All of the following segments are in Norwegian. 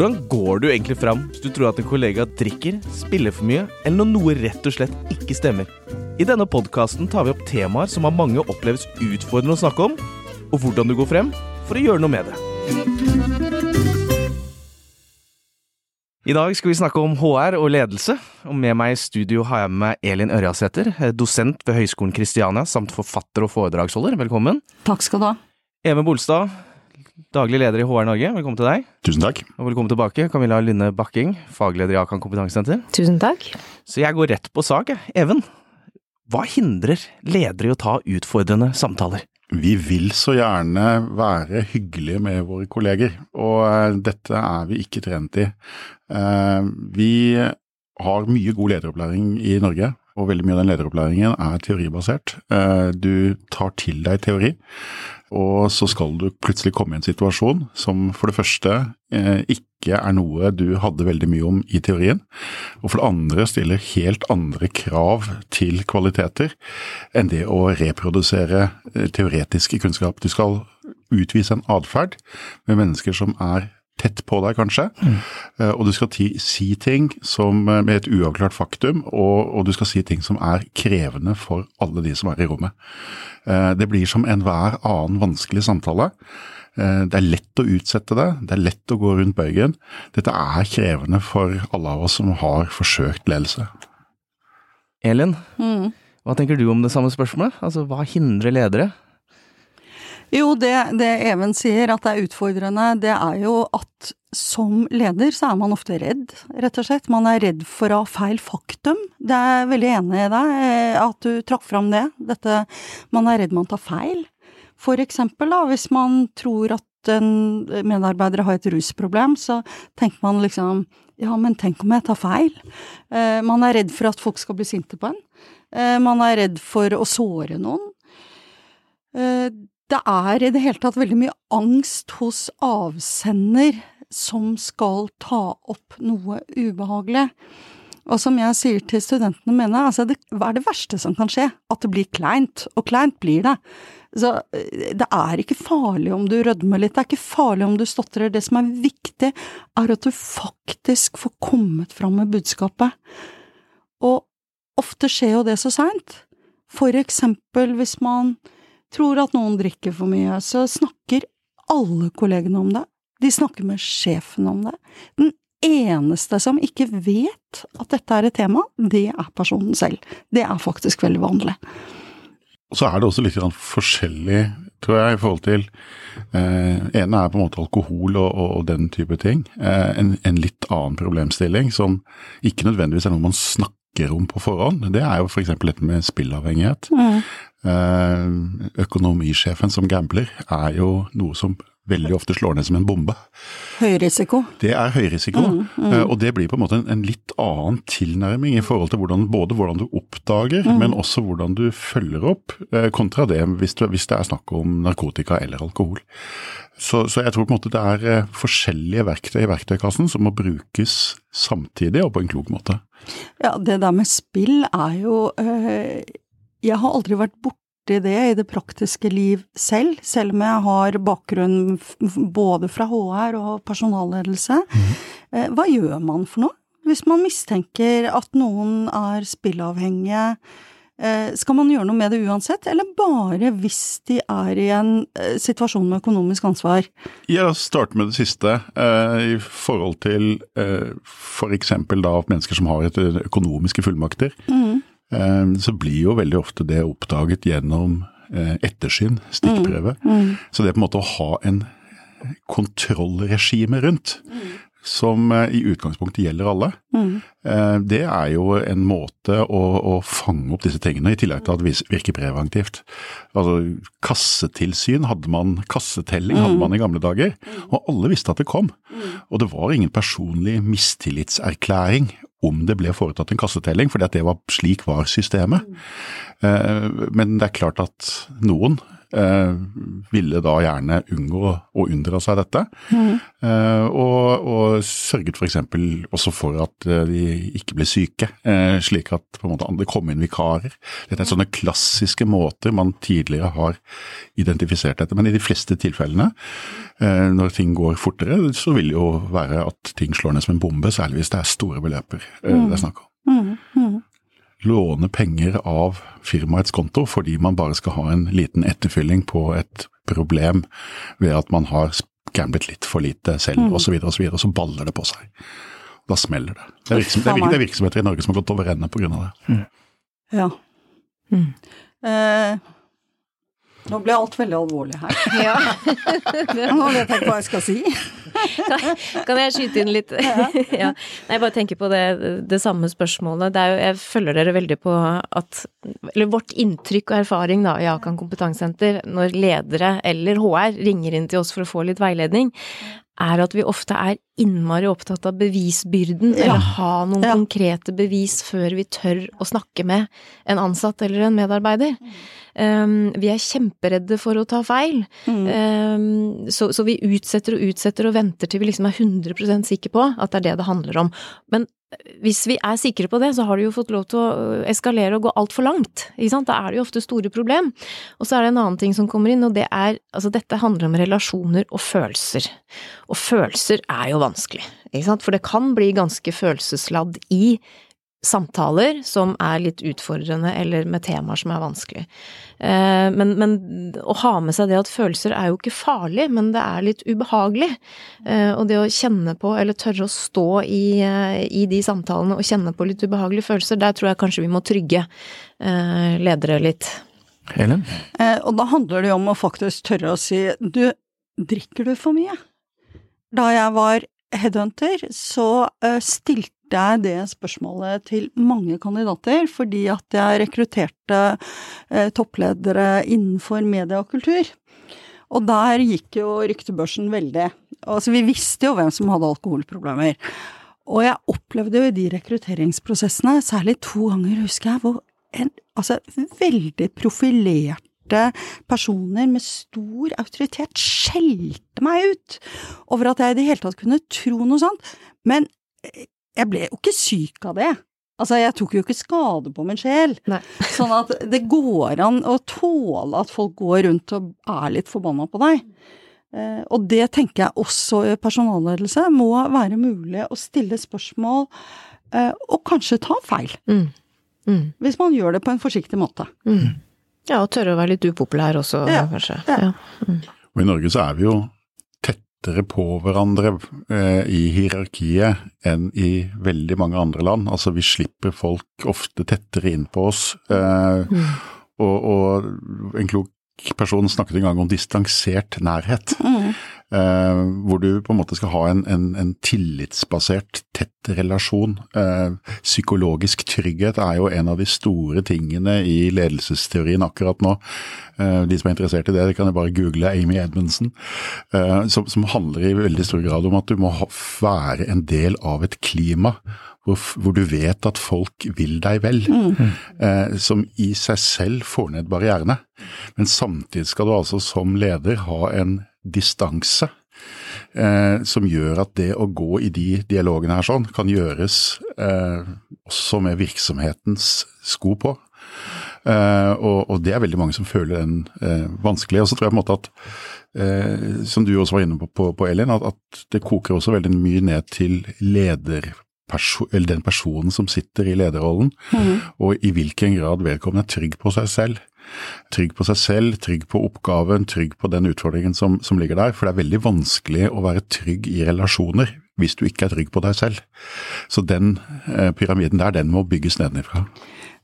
Hvordan går du egentlig fram hvis du tror at en kollega drikker, spiller for mye, eller når noe rett og slett ikke stemmer? I denne podkasten tar vi opp temaer som av mange oppleves utfordrende å snakke om, og hvordan du går frem for å gjøre noe med det. I dag skal vi snakke om HR og ledelse, og med meg i studio har jeg med Elin Ørjasæter, dosent ved Høgskolen Kristiania samt forfatter og foredragsholder. Velkommen. Takk skal du ha. Even Bolstad, daglig leder i HR Norge, velkommen til deg. Tusen takk. Og velkommen tilbake, Camilla Lynne Bakking, fagleder i Akan kompetansesenter. Tusen takk. Så jeg går rett på sak, jeg. Even, hva hindrer ledere i å ta utfordrende samtaler? Vi vil så gjerne være hyggelige med våre kolleger, og eh, dette er vi ikke trent i. Eh, vi har mye god lederopplæring i Norge, og veldig mye av den lederopplæringen er teoribasert. Eh, du tar til deg teori, og så skal du plutselig komme i en situasjon som for det første eh, ikke er noe du hadde veldig mye om i teorien, og for det andre stiller helt andre krav til kvaliteter enn det å reprodusere eh, teoretiske kunnskap. Du skal utvise en atferd med mennesker som er tett på deg, kanskje. Mm. Og du skal ti, si ting som, med et uavklart faktum, og, og, du skal si ting som er krevende for alle de som er i rommet. Eh, det blir som enhver annen vanskelig samtale. Eh, det er lett å utsette det, det er lett å gå rundt bøygen. Dette er krevende for alle av oss som har forsøkt ledelse. Elin, mm. hva tenker du om det samme spørsmålet? Altså, hva hindrer ledere? Jo, det, det Even sier, at det er utfordrende, det er jo at som leder så er man ofte redd, rett og slett. Man er redd for å ha feil faktum. Det er jeg veldig enig i deg, eh, at du trakk fram det. Dette Man er redd man tar feil. For eksempel, da, hvis man tror at en medarbeider har et rusproblem, så tenker man liksom ja, men tenk om jeg tar feil? Eh, man er redd for at folk skal bli sinte på en. Eh, man er redd for å såre noen. Det er i det hele tatt veldig mye angst hos avsender som skal ta opp noe ubehagelig. Og som jeg sier til studentene mine, altså det, hva er det verste som kan skje? At det blir kleint, og kleint blir det. Så eh, det er ikke farlig om du rødmer litt, det er ikke farlig om du stotrer. Det som er viktig, er at du faktisk får kommet fram med budskapet. Og ofte skjer jo det så seint. For eksempel hvis man tror at noen drikker for mye, så snakker alle kollegene om det. De snakker med sjefen om det. Den eneste som ikke vet at dette er et tema, det er personen selv. Det er faktisk veldig vanlig. Så er det også litt forskjellig, tror jeg, i forhold til eh, ene er på en måte alkohol og, og, og den type ting. Eh, en, en, litt annen problemstilling som ikke nødvendigvis er noe man snakker om på forhånd. Det er jo f.eks. dette med spillavhengighet. Mm. Eh, økonomisjefen som gambler er jo noe som veldig ofte slår ned som en bombe. Høy risiko? Det er høyrisiko, mm, mm. og det blir på en måte en, en, litt annen tilnærming i forhold til hvordan, både hvordan du oppdager, mm. men også hvordan du følger opp, eh, kontra det hvis, du, hvis, det er snakk om narkotika eller alkohol. Så, så, jeg tror på en måte det er eh, forskjellige verktøy i verktøykassen som må brukes samtidig og på en klok måte. Ja, det der med spill er jo øh, Jeg har aldri vært borte borti det i det praktiske liv selv, selv om jeg har bakgrunn både fra HR og personalledelse. Mm. Hva gjør man for noe hvis man mistenker at noen er spilleavhengige? Eh, skal man gjøre noe med det uansett, eller bare hvis de er i en eh, situasjon med økonomisk ansvar? Ja, La oss starte med det siste. I forhold til f.eks. da mennesker som har et økonomiske fullmakter. Mm. Eh, så blir jo veldig ofte det oppdaget gjennom eh, ettersyn, stikkprøve. Mm. Mm. Så det er på en måte å ha en kontrollregime rundt, mm. som eh, i utgangspunktet gjelder alle, mm. det er jo en måte å, å, fange opp disse tingene, i tillegg til at det virker preventivt. Altså kassetilsyn hadde man, kassetelling hadde mm. man i gamle dager, mm. og alle visste at det kom. Og det var ingen personlig mistillitserklæring om det ble foretatt en kassetelling, fordi at det var, slik var systemet. Mm. Men det er klart at noen eh, ville da gjerne unngå å unndra seg dette. Mm. Eh, og, og sørget f.eks. også for at eh, de ikke ble syke, eh, slik at på en måte det kom inn vikarer. Dette er sånne klassiske måter man tidligere har identifisert dette. Men i de fleste tilfellene, eh, når ting går fortere, så vil det jo være at ting slår ned som en bombe, særlig hvis det er store beløper eh, det er snakk om. Mm. Mm. Låne penger av firmaets konto fordi man bare skal ha en liten etterfylling på et problem ved at man har gamblet litt for lite selv Mm. osv., og, så videre, og så baller det på seg. Da smeller det. Det er, virksom, det, er, det er virksomheter i Norge som har gått over ende pga. det. Ja. Mm. Eh, nå ble alt veldig alvorlig her. Ja. Nå vet jeg ikke hva jeg skal si. Kan jeg skyte inn litt? ja. Nei, jeg bare tenker på det, det samme spørsmålet. Det jo, jeg følger dere veldig på at Eller vårt inntrykk og erfaring da, i Akan kompetansesenter, når ledere eller HR ringer inn til oss for å få litt veiledning, er at vi ofte er innmari opptatt av bevisbyrden, Ja. eller ha noen Ja. konkrete bevis før vi tør å snakke med en ansatt eller en medarbeider. Um, vi er kjemperedde for å ta feil. Mm. Um, så, så vi utsetter og utsetter og venter til vi liksom er 100% sikre på at det er det det handler om. Men hvis vi er sikre på det, så har det jo fått lov til å eskalere og gå altfor langt. Ikke sant? Da er det jo ofte store problem. Og så er det en annen ting som kommer inn, og det er altså dette handler om relasjoner og følelser. Og følelser er jo vanskelig, ikke sant? For det kan bli ganske følelsesladd i samtaler som er litt utfordrende, eller med temaer som er vanskelig. Eh, Men, men å ha med seg det at følelser er jo ikke farlig, men det er litt ubehagelig. Eh, Og det å kjenne på, eller tørre å stå i, eh, i de samtalene og kjenne på litt ubehagelige følelser, der tror jeg kanskje vi må trygge eh, ledere litt. Helen? Eh, og da handler det jo om å faktisk tørre å si du, drikker du for mye? Da jeg var headhunter, så stilte jeg det spørsmålet til mange kandidater, fordi at jeg rekrutterte eh, toppledere innenfor media og kultur. Og der gikk jo ryktebørsen veldig. Altså, vi visste jo hvem som hadde alkoholproblemer. Og jeg opplevde jo i de rekrutteringsprosessene, særlig to ganger, husker jeg, hvor en, altså, veldig profilerte personer med stor autoritet skjelte meg ut over at jeg i det hele tatt kunne tro noe sånt. Men eh, jeg ble jo ikke syk av det. Altså, jeg tok jo ikke skade på min sjel. Nei. Sånn at det går an å tåle at folk går rundt og er litt forbanna på deg. Eh, og det tenker jeg også i personalledelse må være mulig å stille spørsmål eh, og kanskje ta feil. Mm. Mm. Hvis man gjør det på en forsiktig måte. Mm. Ja, og tørre å være litt upopulær også, Ja, kanskje. ja. Og i Norge så er vi jo tettere på hverandre eh, i hierarkiet enn i veldig mange andre land. Altså vi slipper folk ofte tettere inn på oss. Eh, Mm. og, og en klok person snakket en gang om distansert nærhet. Mm. Eh, hvor du på en måte skal ha en, en, en tillitsbasert, tett relasjon. Eh, psykologisk trygghet er jo en av de store tingene i ledelsesteorien akkurat nå. Eh, de som er interessert i det, de kan jo bare google Amy Edmundsen. Eh, som, som handler i veldig stor grad om at du må ha, være en del av et klima hvor, hvor du vet at folk vil deg vel. Eh, som i seg selv får ned barrierene. Men samtidig skal du altså som leder ha en distanse eh, som gjør at det å gå i de dialogene her sånn, kan gjøres eh, også med virksomhetens sko på. Eh, og, og det er veldig mange som føler den eh, vanskelig. Og så tror jeg på en måte at, eh, som du også var inne på, på, på Elin, at, at det koker også veldig mye ned til leder eller den personen som sitter i lederrollen, og i hvilken grad vedkommende er trygg på seg selv. Trygg på seg selv, trygg på oppgaven, trygg på den utfordringen som, som ligger der. For det er veldig vanskelig å være trygg i relasjoner hvis du ikke er trygg på deg selv. Så den eh, pyramiden der, den må bygges nedenifra.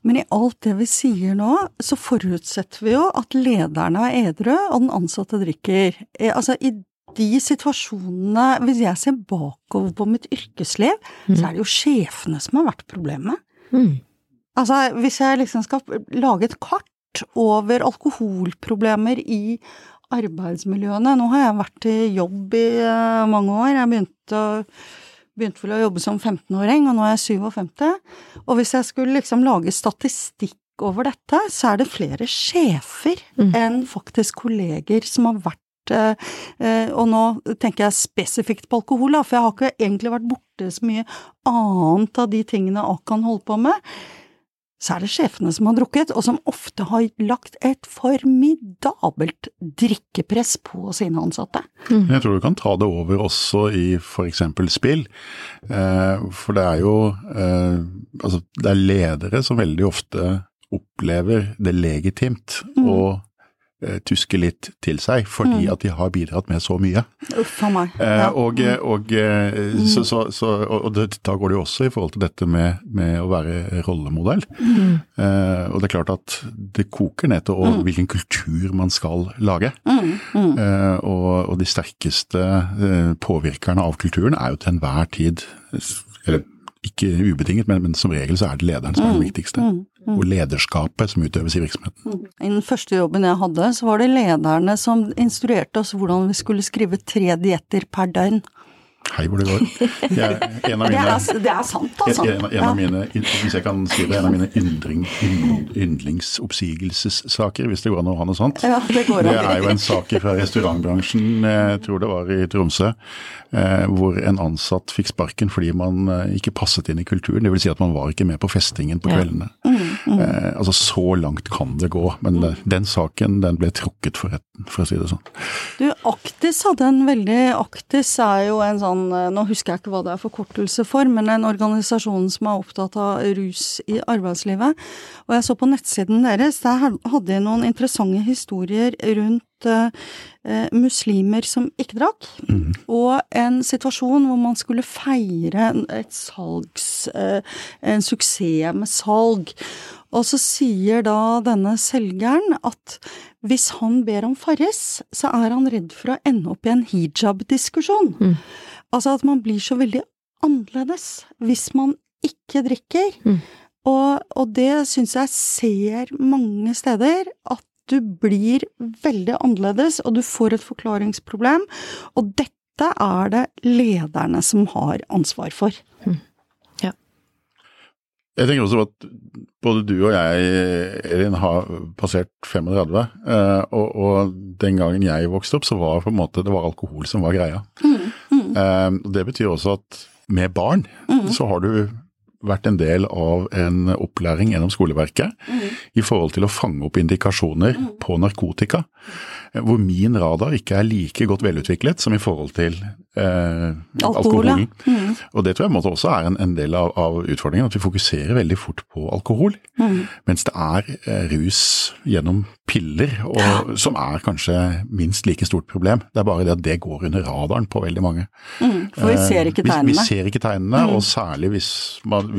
Men i alt det vi sier nå, så forutsetter vi jo at lederne er edru, og den ansatte drikker. Eh, Altså, i de situasjonene, hvis jeg ser bakover på mitt yrkesliv, så er det jo sjefene som har vært problemet. Mm. Altså, hvis jeg liksom skal lage et kart over alkoholproblemer i arbeidsmiljøene Nå har jeg vært i jobb i eh, mange år. Jeg begynte, begynte vel å jobbe som 15-åring, og nå er jeg 57. Og hvis jeg skulle liksom lage statistikk over dette, så er det flere sjefer mm. enn faktisk kolleger som har vært og nå tenker jeg spesifikt på alkohol, for jeg har ikke egentlig vært borte så mye annet av de tingene Akan holder på med så er det sjefene som har drukket, og som ofte har lagt et formidabelt drikkepress på sine ansatte. Mm. Jeg tror du kan ta det over også i for eksempel spill, eh, for det er jo eh, altså det er ledere som veldig ofte opplever det legitimt mm. å tuske litt til seg, fordi mm. at de har bidratt med så mye. Uff a meg. Eh, ja. Og, eh, og, mm. så, så, så, og det, da går det jo også i forhold til dette med, med å være rollemodell. Mm. Eh, og det er klart at det koker ned til mm. hvilken kultur man skal lage. Mm. Mm. Eh, og, og, de sterkeste eh, påvirkerne av kulturen er jo til enhver tid eller ikke ubetinget, men, men, som regel så er det lederen som er den viktigste og lederskapet som utøves i virksomheten. I den første jobben jeg hadde, så var det lederne som instruerte oss hvordan vi skulle skrive tre dietter per døgn. Hei hvor det går. Jeg, en av mine, det, er, det, er, sant, altså. En, en, av mine, hvis jeg kan si det, en av mine yndling, yndlingsoppsigelsessaker, hvis det går an å ha noe sånt. Ja, det, går det er jo en sak fra restaurantbransjen, jeg tror det var i Tromsø, eh, hvor en ansatt fikk sparken fordi man eh, ikke passet inn i kulturen. Dvs. Si at man var ikke med på festingen på kveldene. Mm, mm. Eh, altså så langt kan det gå. Men den saken den ble trukket for retten, for å si det sånn. Du, Aktis hadde en veldig Aktis er jo en sånn sånn Nå husker jeg ikke hva det er forkortelse for, men en organisasjon som er opptatt av rus i arbeidslivet. Og jeg så på nettsiden deres, der hadde de noen interessante historier rundt uh, muslimer som ikke drakk, mm. og en situasjon hvor man skulle feire et salgs uh, En suksess med salg. Og så sier da denne selgeren at hvis han ber om Farris, så er han redd for å ende opp i en hijab-diskusjon. Mm. Altså at man blir så veldig annerledes hvis man ikke drikker. Mm. Og, og, det syns jeg ser mange steder, at du blir veldig annerledes, og du får et forklaringsproblem. Og dette er det lederne som har ansvar for. Mm. Ja. Jeg tenker også at både du og jeg, Elin, har passert 35. Eh, og, og, den gangen jeg vokste opp, så var på en måte det var alkohol som var greia. Mm. Mm. Det betyr også at med barn mm. så har du vært en del av en opplæring gjennom skoleverket mm. i forhold til å fange opp indikasjoner mm. på narkotika, hvor min radar ikke er like godt velutviklet som i forhold til eh, alkoholen. Mm. Og det tror jeg også er en, en del av, av, utfordringen, at vi fokuserer veldig fort på alkohol. Mm. Mens det er eh, rus gjennom piller, og, ja. som er kanskje minst like stort problem. Det er bare det at det går under radaren på veldig mange. Mm, for vi ser ikke tegnene. Vi, vi ser ikke tegnene, og særlig hvis, man,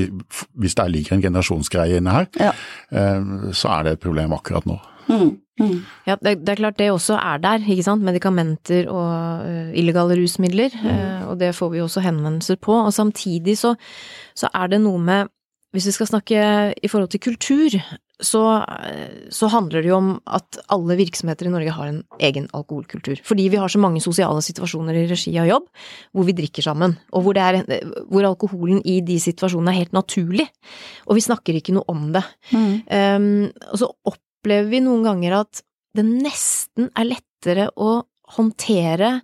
hvis det ligger en generasjonsgreie inne her, ja. Eh, så er det et problem akkurat nå. Mm. Mm. Ja, det, det, er klart det også er der, ikke sant. Medikamenter og uh, illegale rusmidler. Uh, og det får vi også henvendelser på. Og samtidig så, så, er det noe med Hvis vi skal snakke i forhold til kultur, så, så, handler det jo om at alle virksomheter i Norge har en egen alkoholkultur. Fordi vi har så mange sosiale situasjoner i regi av jobb hvor vi drikker sammen, og hvor, er, hvor alkoholen i de situasjonene er helt naturlig. Og vi snakker ikke noe om det. Mm. Um, og så opplever vi noen ganger at det nesten er lettere å håndtere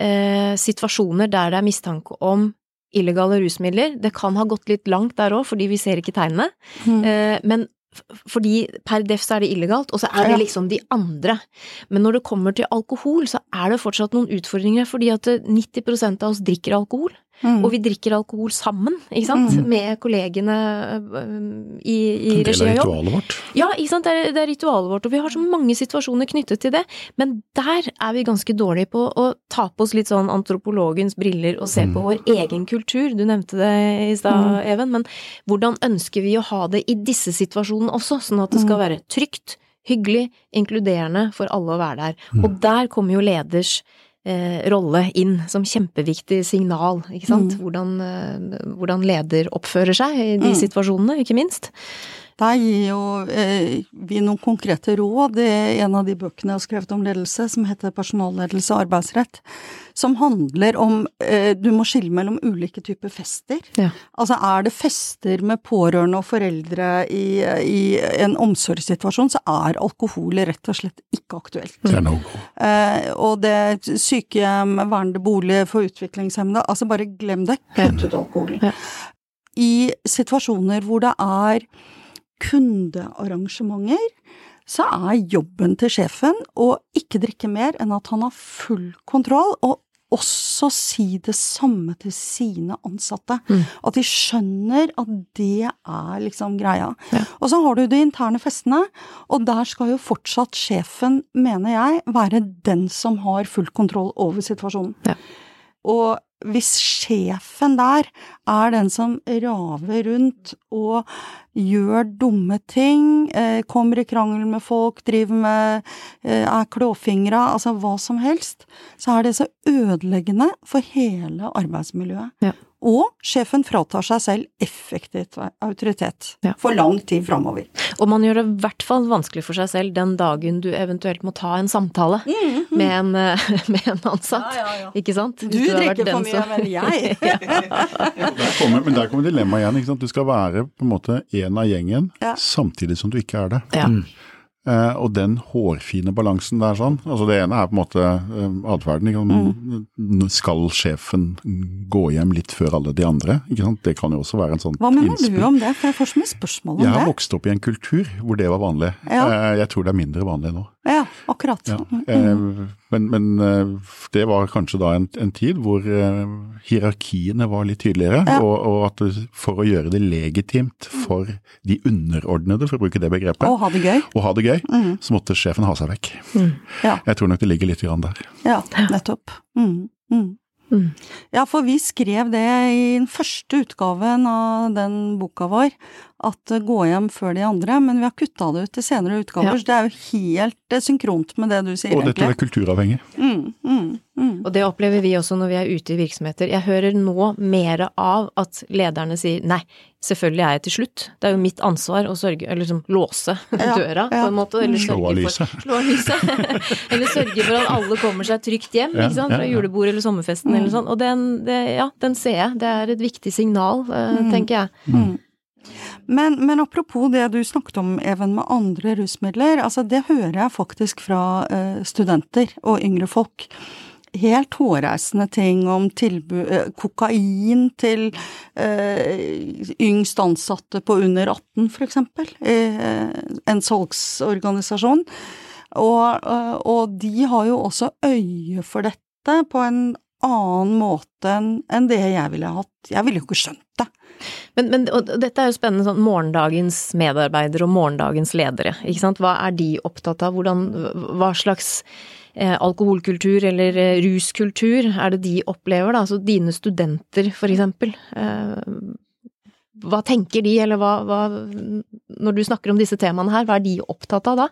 eh, situasjoner der det er mistanke om illegale rusmidler. Det kan ha gått litt langt der òg, fordi vi ser ikke tegnene. Mm. Eh, men fordi per def så er det illegalt, og så er det liksom de andre. Men når det kommer til alkohol, så er det fortsatt noen utfordringer, fordi at 90% av oss drikker alkohol. Mm. Og vi drikker alkohol sammen, ikke sant, mm. med kollegene øh, i, i regi av jobb. Det er ritualet vårt. Ja, ikke sant, det er, det er, ritualet vårt, og vi har så mange situasjoner knyttet til det. Men der er vi ganske dårlige på å ta på oss litt sånn antropologens briller og se mm. på vår egen kultur. Du nevnte det i stad, mm. Even, men hvordan ønsker vi å ha det i disse situasjonene også, sånn at det skal mm. være trygt, hyggelig, inkluderende for alle å være der. Mm. Og der kommer jo leders eh, rolle inn som kjempeviktig signal, ikke sant. Mm. Hvordan, eh, hvordan, leder oppfører seg i de mm. situasjonene, ikke minst. Der gir jo eh, vi noen konkrete råd i en av de bøkene jeg har skrevet om ledelse, som heter Personalledelse og arbeidsrett, som handler om eh, du må skille mellom ulike typer fester. Ja. Altså er det fester med pårørende og foreldre i, i en omsorgssituasjon, så er alkohol rett og slett ikke aktuelt. Det er no go. Eh, og det sykehjem, vernede bolig for utviklingshemmede, altså bare glem det. Kutt ut alkoholen. Ja. I situasjoner hvor det er kundearrangementer, så er jobben til sjefen å ikke drikke mer enn at han har full kontroll, og også si det samme til sine ansatte. Mm. At de skjønner at det er liksom greia. Ja. Og så har du de interne festene, og der skal jo fortsatt sjefen, mener jeg, være den som har full kontroll over situasjonen. Ja. Og hvis sjefen der er den som raver rundt og gjør dumme ting, eh, kommer i krangel med folk, driver med eh, er klåfingra, altså hva som helst, så er det så ødeleggende for hele arbeidsmiljøet. Ja. Og sjefen fratar seg selv effektivt autoritet Ja. for lang tid framover. Og man gjør det i hvert fall vanskelig for seg selv den dagen du eventuelt må ta en samtale med, en, eh, med en ansatt. Ja, ja, ja. Ikke sant? Du du drikker for mye, som- men jeg Der kommer, men der kommer dilemmaet igjen. ikke sant? Du skal være på en måte en av gjengen, Ja. samtidig som du ikke er det. Ja. Eh, og den hårfine balansen der sånn, altså det ene er på en måte uh, atferden. Mm. Skal sjefen gå hjem litt før alle de andre? Det kan jo også være en sånn Hva mener innspill. du om det? For jeg får så mye spørsmål om Jeg har det. vokst opp i en kultur hvor det var vanlig. Ja. Uh, Jeg tror det er mindre vanlig nå. Ja, akkurat. Ja. Mm. Eh, Men, men eh, det var kanskje da en, en tid hvor eh, hierarkiene var litt tydeligere, Ja. og, og at for å gjøre det legitimt for de underordnede, for å bruke det begrepet, Og ha det gøy. ha det gøy, Mm. så måtte sjefen ha seg vekk. Ja. Jeg tror nok det ligger litt grann der. Ja, nettopp. Mm, mm. Ja, for vi skrev det i den første utgaven av den boka vår, at eh, gå hjem før de andre, men vi har kutta det ut til senere utgaver, Ja. så det er jo helt eh, synkront med det du sier, Og dette er kulturavhengig. Mm, mm, mm. Og det opplever vi også når vi er ute i virksomheter. Jeg hører nå mer av at lederne sier nei, selvfølgelig er jeg til slutt. Det er jo mitt ansvar å sørge, eller liksom låse Ja, døra på en måte. Eller Slå av sørge lyset. For, slå av lyset. eller sørge for at alle kommer seg trygt hjem, Ja, ikke sant. Fra ja, ja. julebord eller sommerfesten eller sånn. Og den, det, ja, den ser jeg. Det er et viktig signal, eh, Mm. tenker jeg. Mm. Men, men apropos det du snakket om, Even, med andre rusmidler, altså det hører jeg faktisk fra uh, studenter og yngre folk. Helt hårreisende ting om tilbud eh, Kokain til eh, yngst ansatte på under 18, for eksempel. Eh, en salgsorganisasjon. Og, eh, og de har jo også øye for dette på en annen måte enn det jeg ville hatt. Jeg ville jo ikke skjønt det. Men, men dette er jo spennende sånn morgendagens medarbeidere og morgendagens ledere, ikke sant. Hva er de opptatt av? Hvordan, hva slags alkoholkultur eller eh, ruskultur er det de opplever, da? Altså dine studenter, for eksempel. Eh, hva tenker de, eller hva, hva Når du snakker om disse temaene her, hva er de opptatt av da?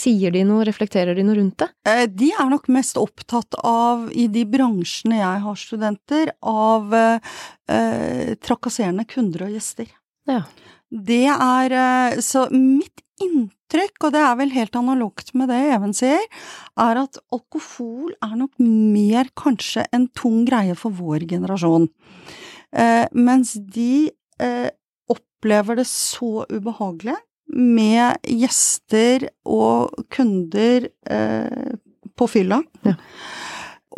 Sier de noe, reflekterer de noe rundt det? Eh, De er nok mest opptatt av, i de bransjene jeg har studenter, av eh, eh, trakasserende kunder og gjester. Ja. Det er eh, Så mitt inntrykk, og det er vel helt analogt med det Even sier, er at alkohol er nok mer kanskje en tung greie for vår generasjon. Eh, mens de eh, opplever det så ubehagelig med gjester og kunder eh, på fylla. Ja.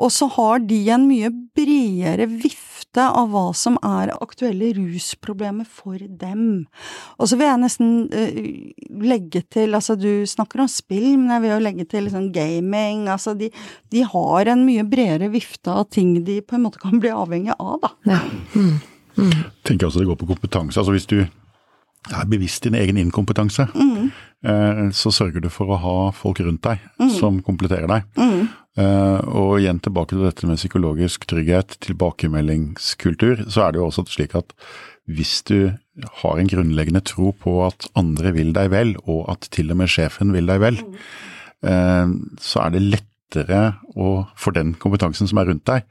Og så har de en mye bredere vifte av hva som er aktuelle rusproblemer for dem. Og så vil jeg nesten uh, legge til, altså du snakker om spill, men jeg vil jo legge til liksom gaming, altså de, de har en mye bredere vifte av ting de på en måte kan bli avhengig av, da. Ja. Mm. Mm. tenker også det går på kompetanse. Altså Hvis du er bevisst din egen inkompetanse, Mm, så sørger du for å ha folk rundt deg som kompletterer deg. mm, Eh, og igjen tilbake til dette med psykologisk trygghet, tilbakemeldingskultur, så er det jo også slik at hvis du har en grunnleggende tro på at andre vil deg vel, og at til og med sjefen vil deg vel, eh, så er det lettere å, for den kompetansen som er rundt deg,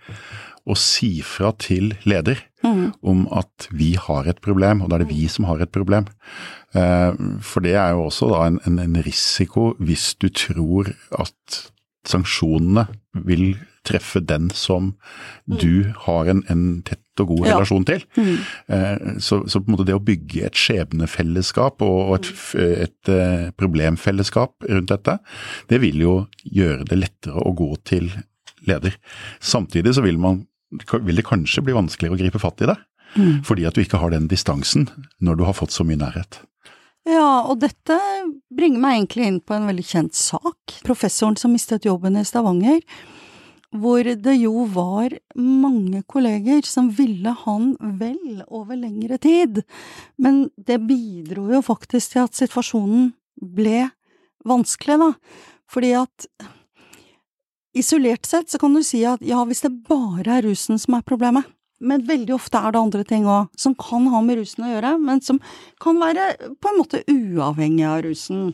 å si fra til leder Mm. om at vi har et problem, og da er det vi som har et problem. Eh, For det er jo også da en, en, en risiko hvis du tror at sanksjonene vil treffe den som du har en, en tett og god Ja. relasjon til. Mm. Eh, Så, så på en måte det å bygge et skjebnefellesskap og, og et, et eh, problemfellesskap rundt dette, det vil jo gjøre det lettere å gå til leder. Samtidig så vil, man, vil det kanskje bli vanskeligere å gripe fatt i det, Mm. fordi at du ikke har den distansen når du har fått så mye nærhet. Ja, og dette bringer meg egentlig inn på en veldig kjent sak. Professoren som mistet jobben i Stavanger, hvor det jo var mange kolleger som ville han vel over lengre tid. Men det bidro jo faktisk til at situasjonen ble vanskelig, da. Fordi at isolert sett så kan du si at ja, hvis det bare er rusen som er problemet, men veldig ofte er det andre ting òg som kan ha med rusen å gjøre, men som kan være på en måte uavhengig av rusen.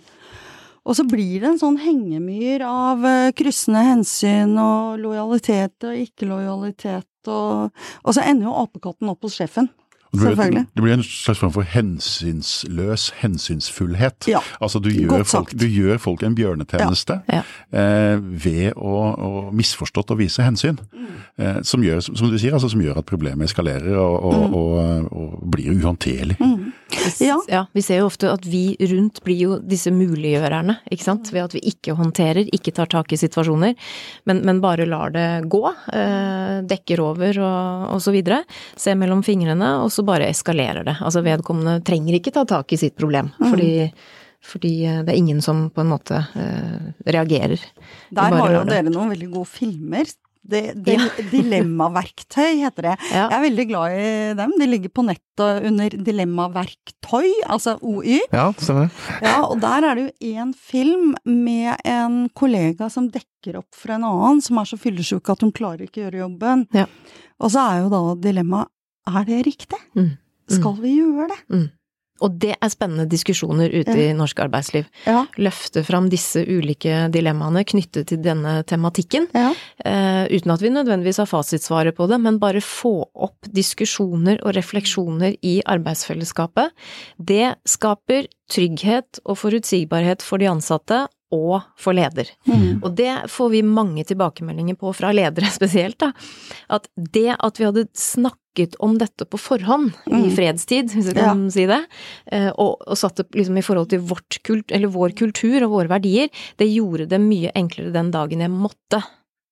Og så blir det en sånn hengemyr av eh, kryssende hensyn og lojalitet og ikke-lojalitet, og, og så ender jo apekatten opp hos sjefen. Det blir, Selvfølgelig. det blir en slags form for hensynsløs hensynsfullhet. Ja, Altså du gjør, folk, du gjør folk en bjørnetjeneste Ja. eh, ved å, å misforstått å vise hensyn. Mm. Eh, som, gjør, som du sier, altså, som gjør at problemet eskalerer og, og, Mm. og, og blir uhåndterlig. Vi- Ja. ja, vi ser jo ofte at vi rundt blir jo disse muliggjørerne, ikke sant. Ved at vi ikke håndterer, ikke tar tak i situasjoner, men, men bare lar det gå. Eh, dekker over og, og så videre. Ser mellom fingrene, og så bare eskalerer det. Altså vedkommende trenger ikke ta tak i sitt problem, fordi, fordi eh, det er ingen som på en måte eh, reagerer. Der har jo dere noen veldig gode filmer. Det, det, Dilemmaverktøy heter det. Ja. Jeg er veldig glad i dem. De ligger på nettet under Dilemmaverktøy, altså OY. Ja, stemmer. Ja, og der er det jo én film med en kollega som dekker opp for en annen, som er så fyllesyk at hun klarer ikke å gjøre jobben. Ja. Og så er jo da dilemmaet er det riktig? Mm. Skal vi gjøre det? Og det er spennende diskusjoner ute i norsk arbeidsliv. Ja. Løfte fram disse ulike dilemmaene knyttet til denne tematikken. Ja. Uh, uten at vi nødvendigvis har fasitsvaret på det, men bare få opp diskusjoner og refleksjoner i arbeidsfellesskapet. Det skaper trygghet og forutsigbarhet for de ansatte og for leder. Mm. Og det får vi mange tilbakemeldinger på fra ledere spesielt, da. At det at vi hadde snakket om dette på forhånd i Mm. fredstid, hvis jeg kan si det, eh, og, og satt det liksom i forhold til vårt kult, eller vår kultur og våre verdier, det gjorde det mye enklere den dagen jeg måtte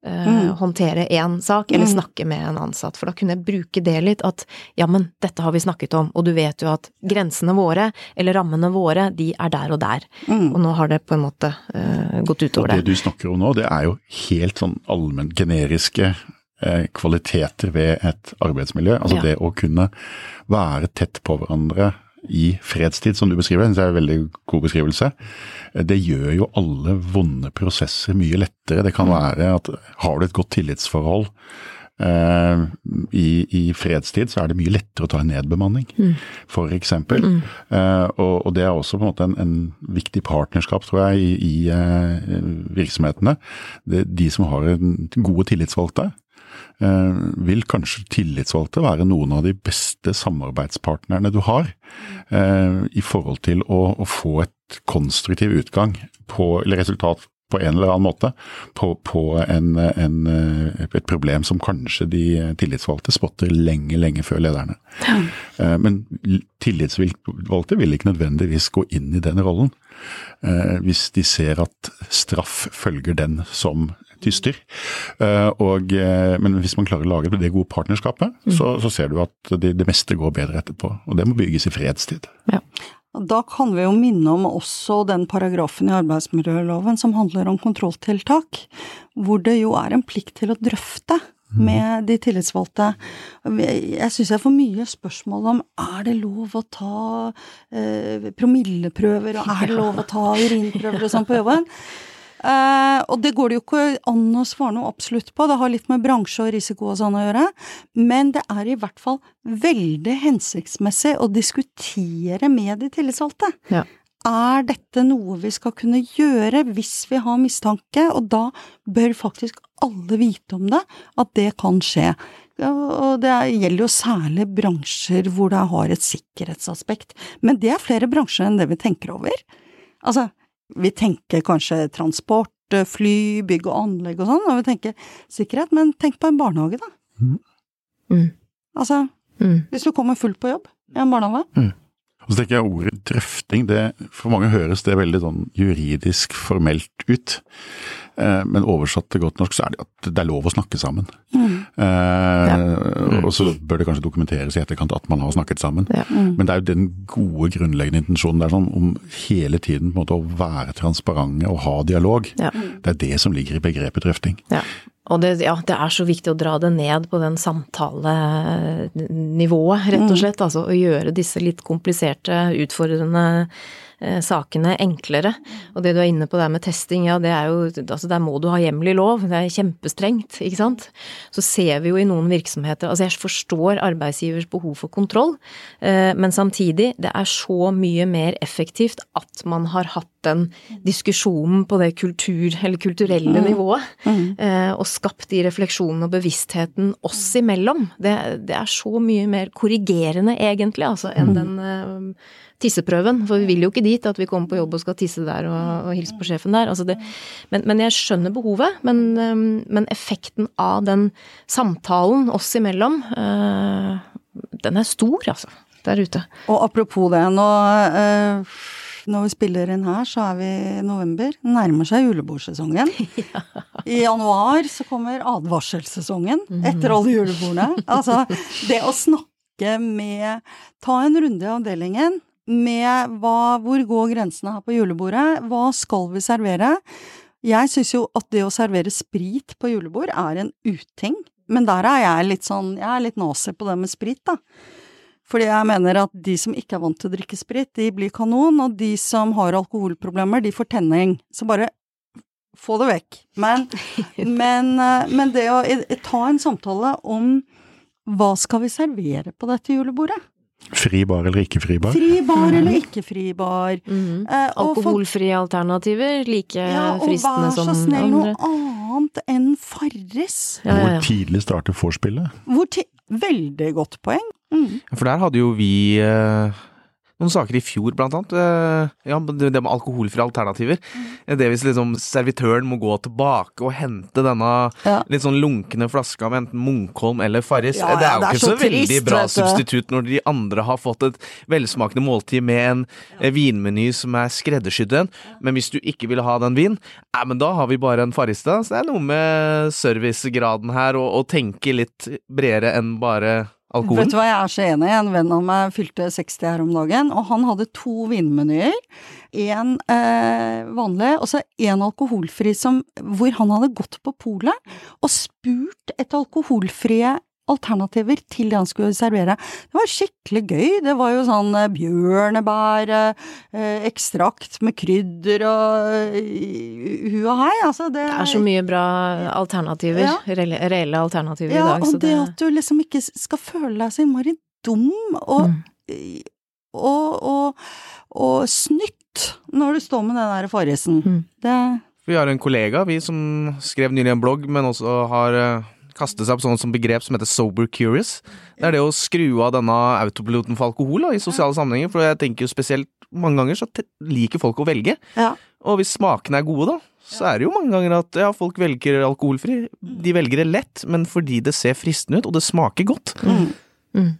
Mm. håndtere én sak, eller Mm. snakke med en ansatt. For da kunne jeg bruke det litt, at ja, men dette har vi snakket om, og du vet jo at grensene våre, eller rammene våre, de er der og der. Mm. Og nå har det på en måte uh, gått utover det Og det. du snakker om nå, det er jo helt sånn allmenn generiske eh, kvaliteter ved et arbeidsmiljø. Altså Ja. det å kunne være tett på hverandre i fredstid, som du beskriver, det er en veldig god beskrivelse. Det gjør jo alle vonde prosesser mye lettere. Det kan være at har du et godt tillitsforhold eh, i, i fredstid, så er det mye lettere å ta en nedbemanning, for eksempel. Eh, og, og det er også på en måte en, en viktig partnerskap, tror jeg, i, i eh, virksomhetene. Det, de som har en gode tillitsvalgte, vil kanskje tillitsvalgte være noen av de beste samarbeidspartnerne du har, eh, i forhold til å, å få et konstruktiv utgang på, eller resultat på en eller annen måte på, på en, en, eh, et problem som kanskje de tillitsvalgte spotter lenge, lenge før lederne. Ja. Men tillitsvalgte vil ikke nødvendigvis gå inn i den rollen eh, hvis de ser at straff følger den som tyster. Eh, Og, eh, men hvis man klarer å lage det gode partnerskapet, så, så ser du at det, det meste går bedre etterpå. Og det må bygges i fredstid. Da kan vi jo minne om også den paragrafen i arbeidsmiljøloven som handler om kontrolltiltak, hvor det jo er en plikt til å drøfte med de tillitsvalgte. Jeg syns jeg får mye spørsmål om er det lov å ta eh, promilleprøver, og er det lov å ta urinprøver og sånn på jobben? Eh, og det går det jo ikke an å svare noe absolutt på, det har litt med bransje og risiko og sånn å gjøre, men det er i hvert fall veldig hensiktsmessig å diskutere med de tillitsvalgte. Ja. Er dette noe vi skal kunne gjøre hvis vi har mistanke, og da bør faktisk alle vite om det, at det kan skje. og det gjelder jo særlig bransjer hvor det har et sikkerhetsaspekt. Men det er flere bransjer enn det vi tenker over. Altså, vi tenker kanskje transport, fly, bygg og anlegg og sånn, og vi tenker sikkerhet, men tenk på en barnehage, da. Mm. Altså, Mm. hvis du kommer fullt på jobb i en barnehage. Og så tenker jeg ordet drøfting, det, for mange høres det veldig sånn juridisk formelt ut. Eh, men oversatt til godt norsk så er det at det er lov å snakke sammen. Mm. Eh, Og så bør det kanskje dokumenteres i etterkant at man har snakket sammen. Ja. Mm. Men det er jo den gode grunnleggende intensjonen der sånn om hele tiden på en måte å være transparente og ha dialog. Ja. Det er det som ligger i begrepet drøfting. Ja. Og det, ja, det er så viktig å dra det ned på den samtalenivået, rett og slett. Altså å gjøre disse litt kompliserte, utfordrende sakene enklere. Og det du er inne på der med testing, ja det er jo Altså der må du ha hjemmel i lov, det er kjempestrengt, ikke sant. Så ser vi jo i noen virksomheter Altså jeg forstår arbeidsgivers behov for kontroll, eh, men samtidig, det er så mye mer effektivt at man har hatt den diskusjonen på det kultur, eller kulturelle nivået, eh, og skapt de refleksjonene og bevisstheten oss imellom. Det, det er så mye mer korrigerende, egentlig, altså, enn den eh, tisseprøven. For vi vil jo ikke dit at vi kommer på jobb og skal tisse der og, og hilse på sjefen der. Altså det, men, men jeg skjønner behovet, men, men effekten av den samtalen oss imellom, eh, den er stor, altså, der ute. Og apropos det, nå eh, når vi spiller inn her, så er vi i november. Nærmer seg julebordsesongen. I januar så kommer advarselsesongen etter alle julebordene. Altså, det å snakke med Ta en runde i avdelingen med hva, hvor går grensene her på julebordet? Hva skal vi servere? Jeg syns jo at det å servere sprit på julebord er en uting. Men der er jeg litt sånn Jeg er litt nazi på det med sprit, da. Fordi jeg mener at de som ikke er vant til å drikke sprit, de blir kanon, og de som har alkoholproblemer, de får tenning. Så bare få det vekk. Men, men, eh, men det å ta en samtale om hva skal vi servere på dette julebordet? Fri bar eller ikke fri bar? Fri bar eller ikke fri bar? Mhm. Eh, Alkoholfrie alternativer, like ja, og vær så snill, noe annet enn Farris. Ja, ja, Hvor tidlig starter vorspielet? Veldig godt poeng. Mm. For der hadde jo vi eh, noen saker i fjor, blant annet. Eh, ja, det med alkoholfrie alternativer. Mm. Det hvis liksom servitøren må gå tilbake og hente denne Ja. litt sånn lunkne flaska med enten Munkholm eller Farris. Ja, det er jo det er ikke så så, veldig trist, bra substitutt når de andre har fått et velsmakende måltid med en eh, vinmeny som er skreddersydd en. Men hvis du ikke vil ha den vin, eh, men da har vi bare en Farris, da. Så det er noe med servicegraden her, og, og tenke litt bredere enn bare alkoholen. Vet du hva, jeg er så enig. En venn av meg fylte 60 her om dagen, og han hadde to vinmenyer. En eh, vanlig, og så en alkoholfri som, hvor han hadde gått på polet og spurt etter alkoholfrie alternativer til det han skulle servere. Det var skikkelig gøy. Det var jo sånn eh, bjørnebær, eh, ekstrakt med krydder og eh, hu og hei. Altså, det, Det er så mye bra alternativer, Ja. reelle, reelle alternativer ja, i dag. Ja, og Så det det, at du liksom ikke skal føle deg så innmari dum og, Mm. og, og, og snytt når du står med den der Farrisen. Mm. Det Vi har en kollega, vi som skrev nylig en blogg, men også har kastet seg på sånn som begrep som heter sober curious. Det er det å skru av denne autopiloten for alkohol da, i sosiale sammenhenger, for jeg tenker jo spesielt mange ganger så liker folk å velge. Ja. Og hvis smakene er gode, da, så er det jo mange ganger at ja, folk velger alkoholfri. De velger det lett, men fordi det ser fristende ut, og det smaker godt. mm. Mm.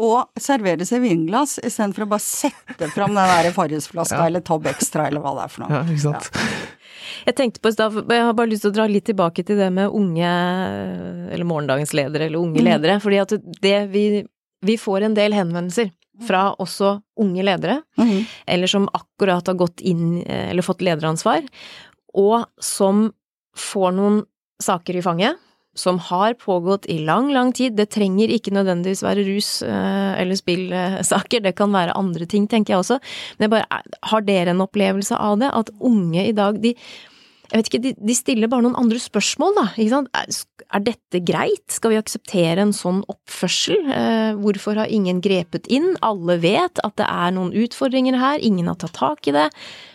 Og servere seg vinglass istedenfor å bare sette fram den der Farrisflaska Ja. eller Tobb Extra eller hva det er for noe. Ja, ikke sant? Jeg tenkte på i stad, jeg har bare lyst til å dra litt tilbake til det med unge, eller morgendagens ledere, eller unge Mm. ledere. Fordi at det vi, vi får en del henvendelser fra også unge ledere, Mhm. eller som akkurat har gått inn, eh, eller fått lederansvar, og som får noen saker i fanget. Som har pågått i lang, lang tid. Det trenger ikke nødvendigvis være rus eh, eller spillsaker, det kan være andre ting, tenker jeg også. Men jeg bare, har dere en opplevelse av det? At unge i dag, de jeg vet ikke, de, de stiller bare noen andre spørsmål, da. Ikke sant? Er dette greit? Skal vi akseptere en sånn oppførsel? Eh, hvorfor har ingen grepet inn? Alle vet at det er noen utfordringer her, ingen har tatt tak i det.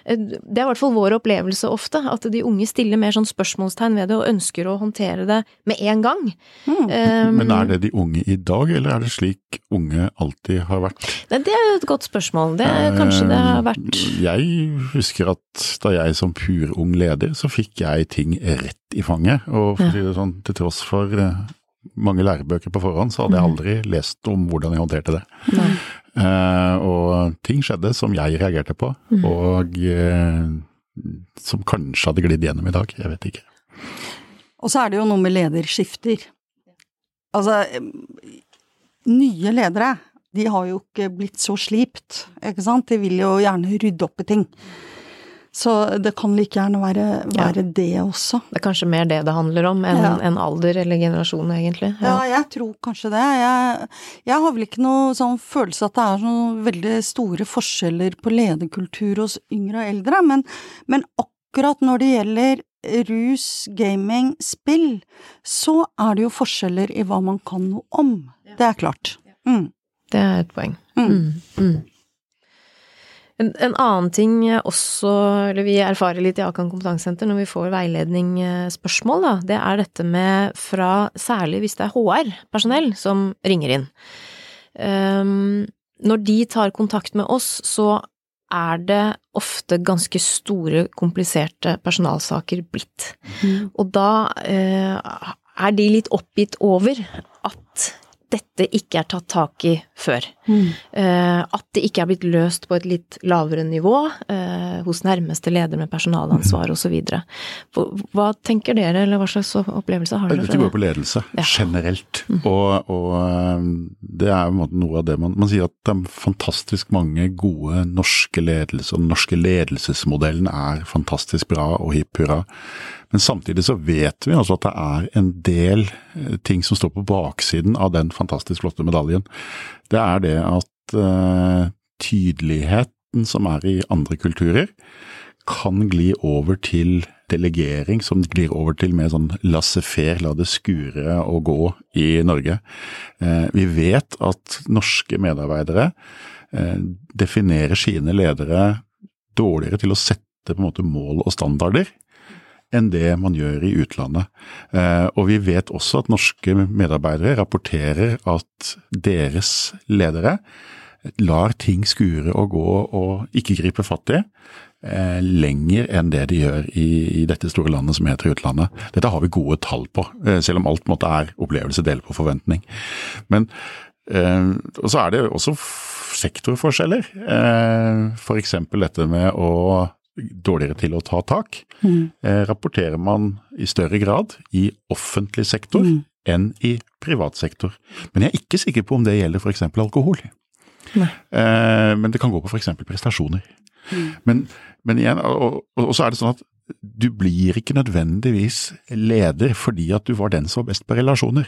Eh, det er i hvert fall vår opplevelse ofte, at de unge stiller mer sånn spørsmålstegn ved det og ønsker å håndtere det med en gang. Mm. Um, Men er det de unge i dag, eller er det slik unge alltid har vært? Nei, det er et godt spørsmål. Det er kanskje det har vært Jeg husker at da jeg som pur ung leder, så fikk jeg ting rett i fanget. Og for å si det sånn, til tross for eh, mange lærebøker på forhånd, så hadde jeg aldri lest om hvordan jeg håndterte det. Eh, og ting skjedde som jeg reagerte på, og uh, som kanskje hadde glidd gjennom i dag. Jeg vet ikke. Og så er det jo noe med lederskifter. Altså, nye ledere, de har jo ikke blitt så slipt, ikke sant? De vil jo gjerne rydde opp i ting. Så det kan like gjerne være, være det også. Det er kanskje mer det det handler om, enn Ja. en alder eller generasjon, egentlig. Ja, jeg tror kanskje det. Jeg, jeg har vel ikke noe sånn følelse at det er noen veldig store forskjeller på lederkultur hos yngre og eldre, men, men akkurat når det gjelder rus, gaming, spill, så er det jo forskjeller i hva man kan noe om. Det er klart. Mm. Det er et poeng. Mm. Mm. En, en annen ting også, eller vi erfarer litt i Akan kompetansesenter når vi får veiledningsspørsmål, da, det er dette med fra særlig hvis det er HR-personell som ringer inn. Um, når de tar kontakt med oss, så er det ofte ganske store, kompliserte personalsaker blitt. Mm. Og da eh, er de litt oppgitt over at dette ikke er tatt tak i før. Mm. Eh, at det ikke er blitt løst på et litt lavere nivå eh, hos nærmeste leder med personalansvar osv. Hva tenker dere, eller hva slags opplevelse har dere Det går på ledelse Ja. generelt, og, og det er på noe av det man, man sier at det er fantastisk mange gode norske ledelser, og den norske ledelsesmodellen er fantastisk bra og hipp hurra. Men samtidig så vet vi altså at det er en del eh, ting som står på baksiden av den fantastisk flotte medaljen. Det er det at uh, tydeligheten som er i andre kulturer, kan gli over til delegering, som glir over til mer sånn laissez-faire, la det skure og gå i Norge. Eh, vi vet at norske medarbeidere eh, definerer sine ledere dårligere til å sette på en måte mål og standarder enn det man gjør i utlandet. Eh, og vi vet også at norske medarbeidere rapporterer at deres ledere lar ting skure og gå og ikke gripe fatt i eh, lenger enn det de gjør i, i dette store landet som heter utlandet. Dette har vi gode tall på, eh, selv om alt måtte er opplevelse del på forventning. Men og så er det også sektorforskjeller. For eksempel dette med å dårligere til å ta tak. Mm. Eh, rapporterer man i større grad i offentlig sektor Mm. enn i privat sektor. Men jeg er ikke sikker på om det gjelder f.eks. alkohol. Eh, men det kan gå på f.eks. prestasjoner. Mm. Men, men igjen, og, og, og så er det sånn at du blir ikke nødvendigvis leder fordi at du var den som var best på relasjoner.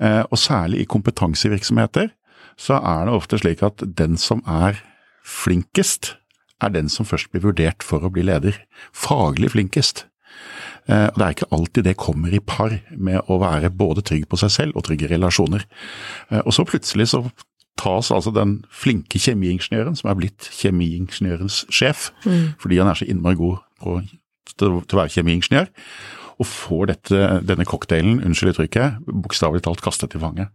Eh, og særlig i kompetansevirksomheter så er det ofte slik at den som er flinkest, er den som først blir vurdert for å bli leder. Faglig flinkest. Eh, Det er ikke alltid det kommer i par med å være både trygg på seg selv og trygg i relasjoner. Eh, og så plutselig så tas altså den flinke kjemiingeniøren, som er blitt kjemiingeniørens sjef, fordi han er så innmari god på, til å være kjemiingeniør, og får dette, denne cocktailen, unnskyld uttrykket, bokstavelig talt kastet i fanget.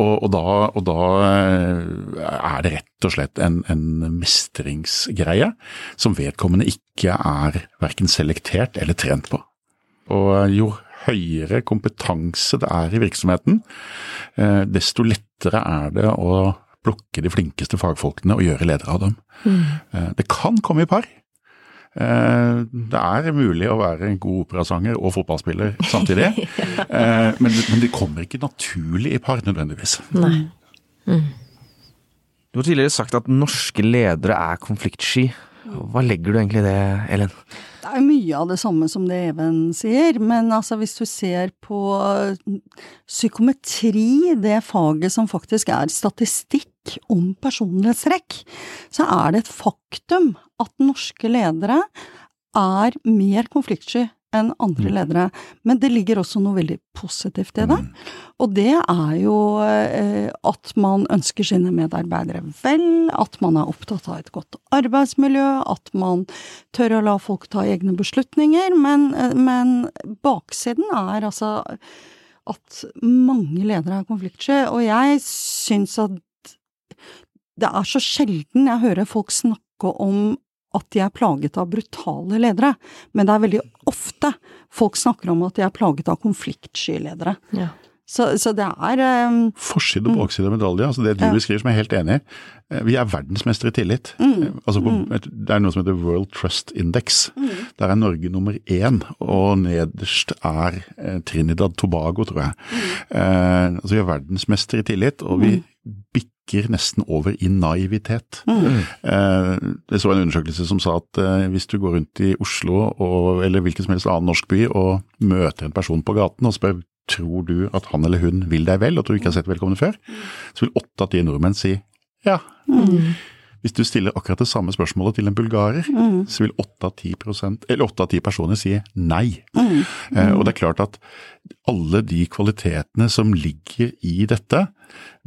Og, og, da, og da eh, er det rett og slett en, en mestringsgreie som vedkommende ikke er verken selektert eller trent på. Og jo høyere kompetanse det er i virksomheten, eh, desto lettere er det å plukke de flinkeste fagfolkene og gjøre ledere av dem. Mm. Det kan komme i par. Eh, Det er mulig å være en god operasanger og fotballspiller samtidig, ja. men, men det kommer ikke naturlig i par nødvendigvis. Nei. Du har tidligere sagt at norske ledere er konfliktsky. Hva legger du egentlig i det, Ellen? Det er mye av det samme som det Even sier, men altså hvis du ser på psykometri, det faget som faktisk er statistikk om personlighetstrekk, så er det et faktum at norske ledere er mer konfliktsky enn andre ledere. Men det ligger også noe veldig positivt i det. Og det er jo eh, at man ønsker sine medarbeidere vel, at man er opptatt av et godt arbeidsmiljø, at man tør å la folk ta egne beslutninger. Men, eh, men baksiden er altså at mange ledere er konfliktsky, og jeg syns at det er så sjelden jeg hører folk snakke om at de er plaget av brutale ledere, men det er veldig ofte folk snakker om at de er plaget av konfliktsky ledere. Ja. Så, så, det er um, Forside og bakside av medalje, altså det du ja. beskriver som jeg er helt enig i. Eh, vi er verdensmestere i tillit. Mm. Altså på, mm. Det er noe som heter World Trust Index. Mm. Der er Norge nummer én, og nederst er eh, Trinidad Tobago, tror jeg. Mm. Eh, altså Vi er verdensmestere i tillit, og vi mm. Bikker nesten over i naivitet. Mm. Jeg så en undersøkelse som sa at eh, hvis du går rundt i Oslo og, eller hvilken som helst annen norsk by og møter en person på gaten og spør tror du at han eller hun vil deg vel, og tror du ikke har sett vedkommende før, så vil åtte av ti nordmenn si ja. Mm. Hvis du stiller akkurat det samme spørsmålet til en bulgarer, mm. så vil åtte av ti personer si nei. Mm. Eh, og det er klart at alle de kvalitetene som ligger i dette,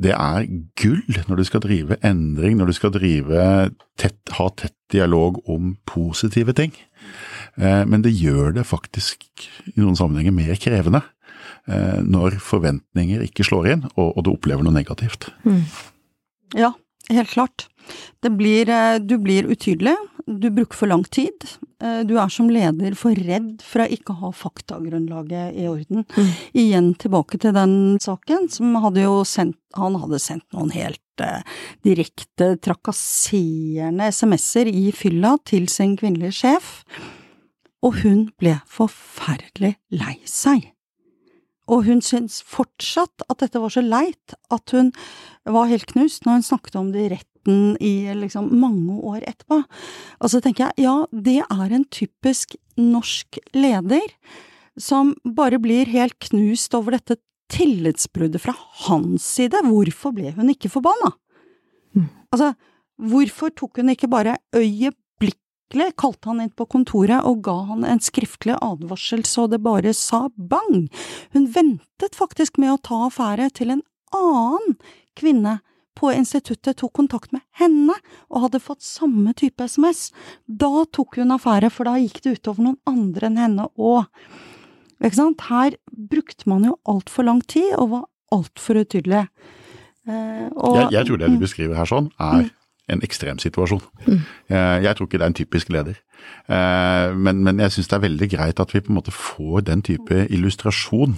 det er gull når du skal drive endring, når du skal drive tett, ha tett dialog om positive ting. Eh, men det gjør det faktisk i noen sammenhenger mer krevende. Eh, når forventninger ikke slår inn, og, du opplever noe negativt. Mm. Ja, helt klart. Blir, eh, du blir utydelig, du bruker for lang tid. Eh, du er som leder for redd for å ikke ha faktagrunnlaget i orden. Mm. Igjen tilbake til den saken, som hadde jo sendt Han hadde sendt noen helt eh, direkte trakasserende SMS-er i fylla til sin kvinnelige sjef, og hun ble forferdelig lei seg. Og hun syntes fortsatt at dette var så leit at hun var helt knust når hun snakket om det i retten i liksom mange år etterpå. Og så tenker jeg, ja, det er en typisk norsk leder som bare blir helt knust over dette tillitsbruddet fra hans side. Hvorfor ble hun ikke forbanna? Mm. Altså, hvorfor tok hun ikke bare øyet skriftlig, kalte han inn på kontoret og ga han en skriftlig advarsel så det bare sa bang. Hun ventet faktisk med å ta affære til en annen kvinne på instituttet tok kontakt med henne og hadde fått samme type SMS. Da tok hun affære, for da gikk det utover noen andre enn henne òg. Her brukte man jo altfor lang tid og var altfor utydelig. Eh, og, jeg, jeg, tror det du mm. beskriver her sånn, er mm en ekstremsituasjon. Mm. Jeg, jeg tror ikke det er en typisk leder. Eh, men, men jeg syns det er veldig greit at vi på en måte får den type illustrasjon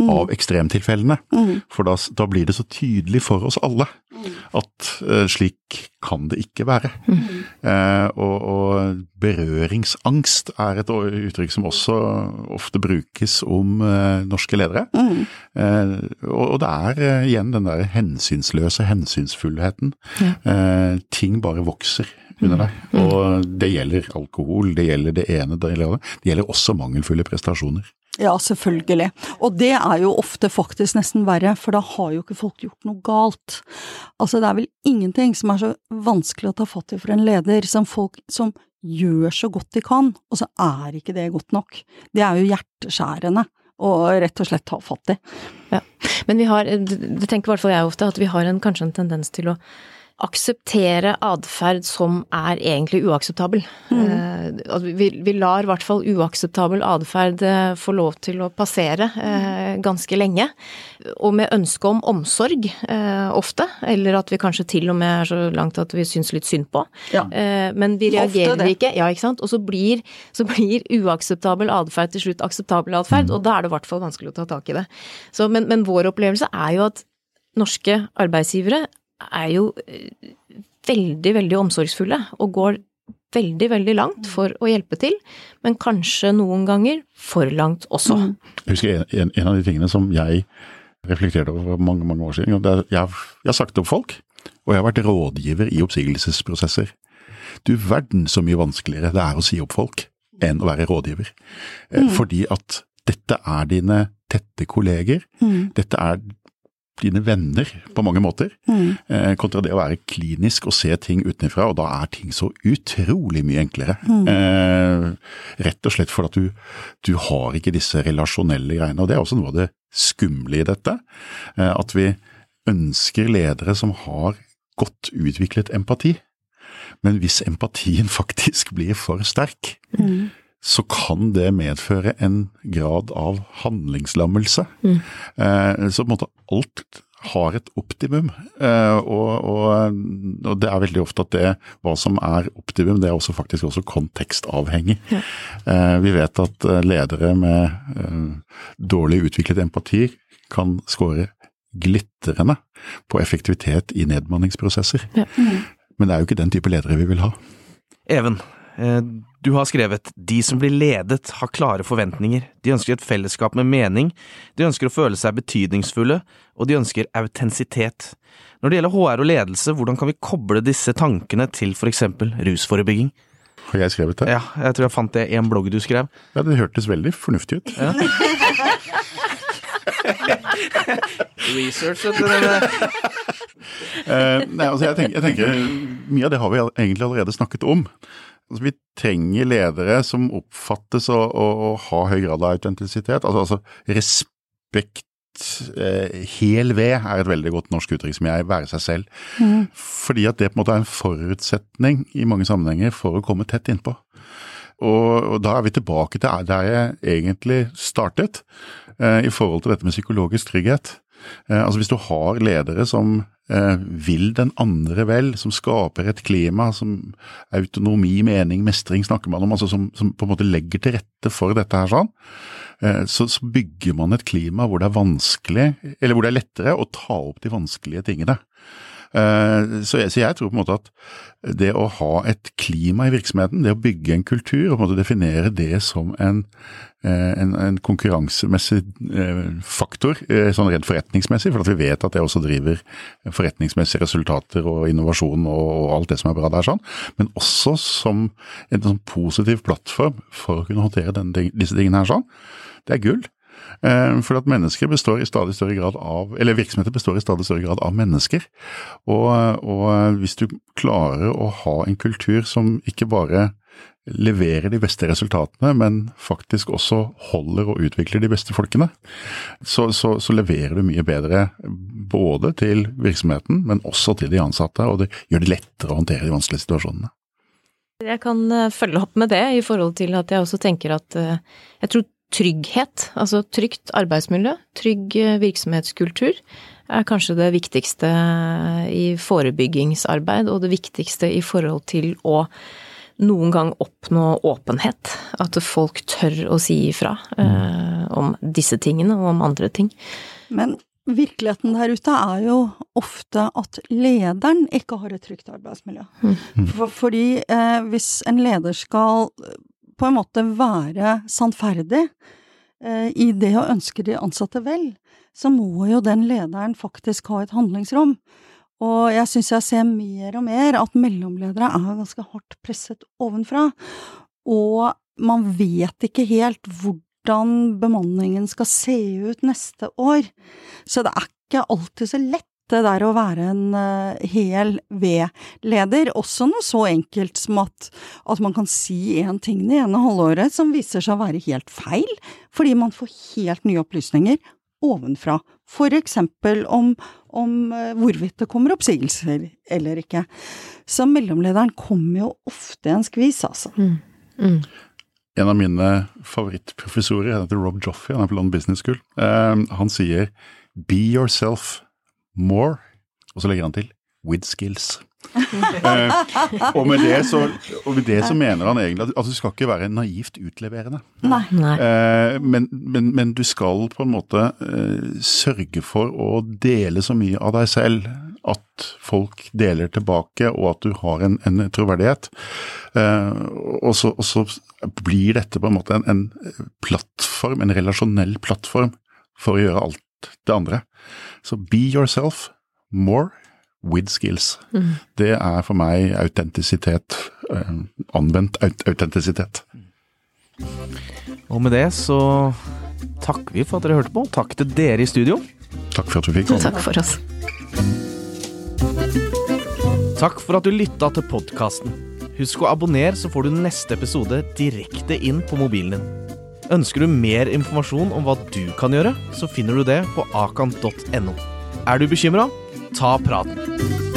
mm. av ekstremtilfellene. Mm. For da, da, blir det så tydelig for oss alle mm. at uh, slik kan det ikke være. Uh, og, og, berøringsangst er et uttrykk som også ofte brukes om uh, norske ledere. Mm. Og, og, det er igjen den der hensynsløse hensynsfullheten. Ja. ting bare vokser under deg. Og det gjelder alkohol, det gjelder det ene, det gjelder det. Det gjelder også mangelfulle prestasjoner. Ja, selvfølgelig. Og det er jo ofte faktisk nesten verre, for da har jo ikke folk gjort noe galt. Altså, det er vel ingenting som er så vanskelig å ta fatt i for en leder som folk som gjør så godt de kan, og så er ikke det godt nok. Det er jo hjerteskjærende å rett og slett ta fatt i. Ja, men vi har, det tenker i hvert fall jeg ofte, at vi har en, kanskje en tendens til å akseptere atferd som er egentlig uakseptabel. Mm. Vi, vi, lar i hvert fall uakseptabel atferd eh, få lov til å passere eh, ganske lenge. Og med ønske om omsorg eh, ofte, eller at vi kanskje til og med er så langt at vi syns litt synd på. Ja. Eh, men vi reagerer ikke, ja ikke sant. Og så blir, så blir uakseptabel atferd til slutt akseptabel atferd, mm. og da er det i hvert fall vanskelig å ta tak i det. Så, men, men vår opplevelse er jo at norske arbeidsgivere er jo eh, veldig, veldig omsorgsfulle og går veldig, veldig langt for å hjelpe til, men kanskje noen ganger for langt også. Mm. Jeg husker en, en, av de tingene som jeg reflekterte over for mange, mange år siden. og er, jeg, jeg har sagt opp folk, og jeg har vært rådgiver i oppsigelsesprosesser. Du verden så mye vanskeligere det er å si opp folk enn å være rådgiver. Eh, mm. Fordi at dette er dine tette kolleger. Mm. Dette er dine venner på mange måter, mm. kontra det å være klinisk og se ting utenfra, og da er ting så utrolig mye enklere. Eh, rett og slett fordi du, du har ikke disse relasjonelle greiene, og det er også noe av det skumle i dette. Eh, at vi ønsker ledere som har godt utviklet empati. Men hvis empatien faktisk blir for sterk, så kan det medføre en grad av handlingslammelse. Eh, så på en måte alt har et optimum, eh, og, og, og det er veldig ofte at det, hva som er optimum, det er også faktisk også kontekstavhengig. Ja. vi vet at eh, ledere med eh, dårlig utviklet empati kan score glitrende på effektivitet i nedmanningsprosesser. Men det er jo ikke den type ledere vi vil ha. Even, eh, du har skrevet De som blir ledet har klare forventninger. De ønsker et fellesskap med mening, de ønsker å føle seg betydningsfulle, og de ønsker autentisitet. Når det gjelder HR og ledelse, hvordan kan vi koble disse tankene til for eksempel rusforebygging? Har jeg skrevet det? Ja, jeg tror jeg fant det i en blogg du skrev. Ja, det hørtes veldig fornuftig ut. Research, vet du. Eh, nei, altså jeg tenker, jeg tenker, Mye av det har vi egentlig allerede snakket om. Altså, vi trenger ledere som oppfattes å, å, å ha høy grad av autentisitet. Altså, altså respekt eh, Hel ved er et veldig godt norsk uttrykk som jeg være seg selv. Fordi at det på en måte er en forutsetning i mange sammenhenger for å komme tett innpå. Og, og da er vi tilbake til der jeg egentlig startet, eh, i forhold til dette med psykologisk trygghet. Eh, altså Hvis du har ledere som eh, vil den andre vel, som skaper et klima som autonomi, mening, mestring snakker man om, altså som, som på en måte legger til rette for dette her sånn, eh, så, så bygger man et klima hvor det er vanskelig, eller hvor det er lettere å ta opp de vanskelige tingene. Eh, Så jeg, så jeg tror på en måte at det å ha et klima i virksomheten, det å bygge en kultur og på en måte definere det som en, eh, en, en konkurransemessig eh, faktor, sånn rent forretningsmessig, for at vi vet at det også driver forretningsmessige resultater og innovasjon og, og alt det som er bra der, sånn, men også som en sånn positiv plattform for å kunne håndtere denne, disse tingene her sånn. Det er gull. Eh, For at mennesker består i stadig større grad av, eller virksomheter består i stadig større grad av mennesker. Og, og hvis du klarer å ha en kultur som ikke bare leverer de beste resultatene, men faktisk også holder og utvikler de beste folkene, så, så, så leverer du mye bedre både til virksomheten, men også til de ansatte, og det gjør det lettere å håndtere de vanskelige situasjonene. Jeg kan eh, følge opp med det i forhold til at jeg også tenker at eh, jeg tror trygghet, altså trygt arbeidsmiljø, trygg eh, virksomhetskultur, er kanskje det viktigste i forebyggingsarbeid, og det viktigste i forhold til å noen gang oppnå åpenhet. At folk tør å si ifra eh, om disse tingene og om andre ting. Men virkeligheten der ute er jo ofte at lederen ikke har et trygt arbeidsmiljø. For, fordi eh, hvis en leder skal på en måte være sannferdig eh, i det å ønske de ansatte vel, så må jo den lederen faktisk ha et handlingsrom. Og jeg syns jeg ser mer og mer at mellomledere er ganske hardt presset ovenfra. Og man vet ikke helt hvordan bemanningen skal se ut neste år. Så det er ikke alltid så lett det der å være en uh, hel V-leder. Også noe så enkelt som at, at man kan si én ting det ene halvåret som viser seg å være helt feil, fordi man får helt nye opplysninger ovenfra. For eksempel om, om uh, hvorvidt det kommer oppsigelser eller ikke. Så mellomlederen kommer jo ofte i en skvis, altså. Mm. Mm. En av mine favorittprofessorer han heter Rob Joffey, han er på London Business School. uh, han sier 'be yourself more', og så legger han til 'with skills'. eh, og, med det så, og med det så mener han egentlig at, at du skal ikke være naivt utleverende. Nei. Nei. Eh, men, men, men du skal på en måte eh, sørge for å dele så mye av deg selv at folk deler tilbake, og at du har en, en troverdighet. Eh, og, så, og så blir dette på en måte en, en plattform, en relasjonell plattform, for å gjøre alt det andre. Så be yourself more with skills. Det er for meg autentisitet. eh, anvendt aut autentisitet. Og med det så takker vi for at dere hørte på. Takk til dere i studio. Takk for at du fikk komme. Takk for oss. Takk for at du lytta til podkasten. Husk å abonnere, så får du neste episode direkte inn på mobilen din. Ønsker du mer informasjon om hva du kan gjøre, så finner du det på akan.no. Er du bekymra? Ta praten.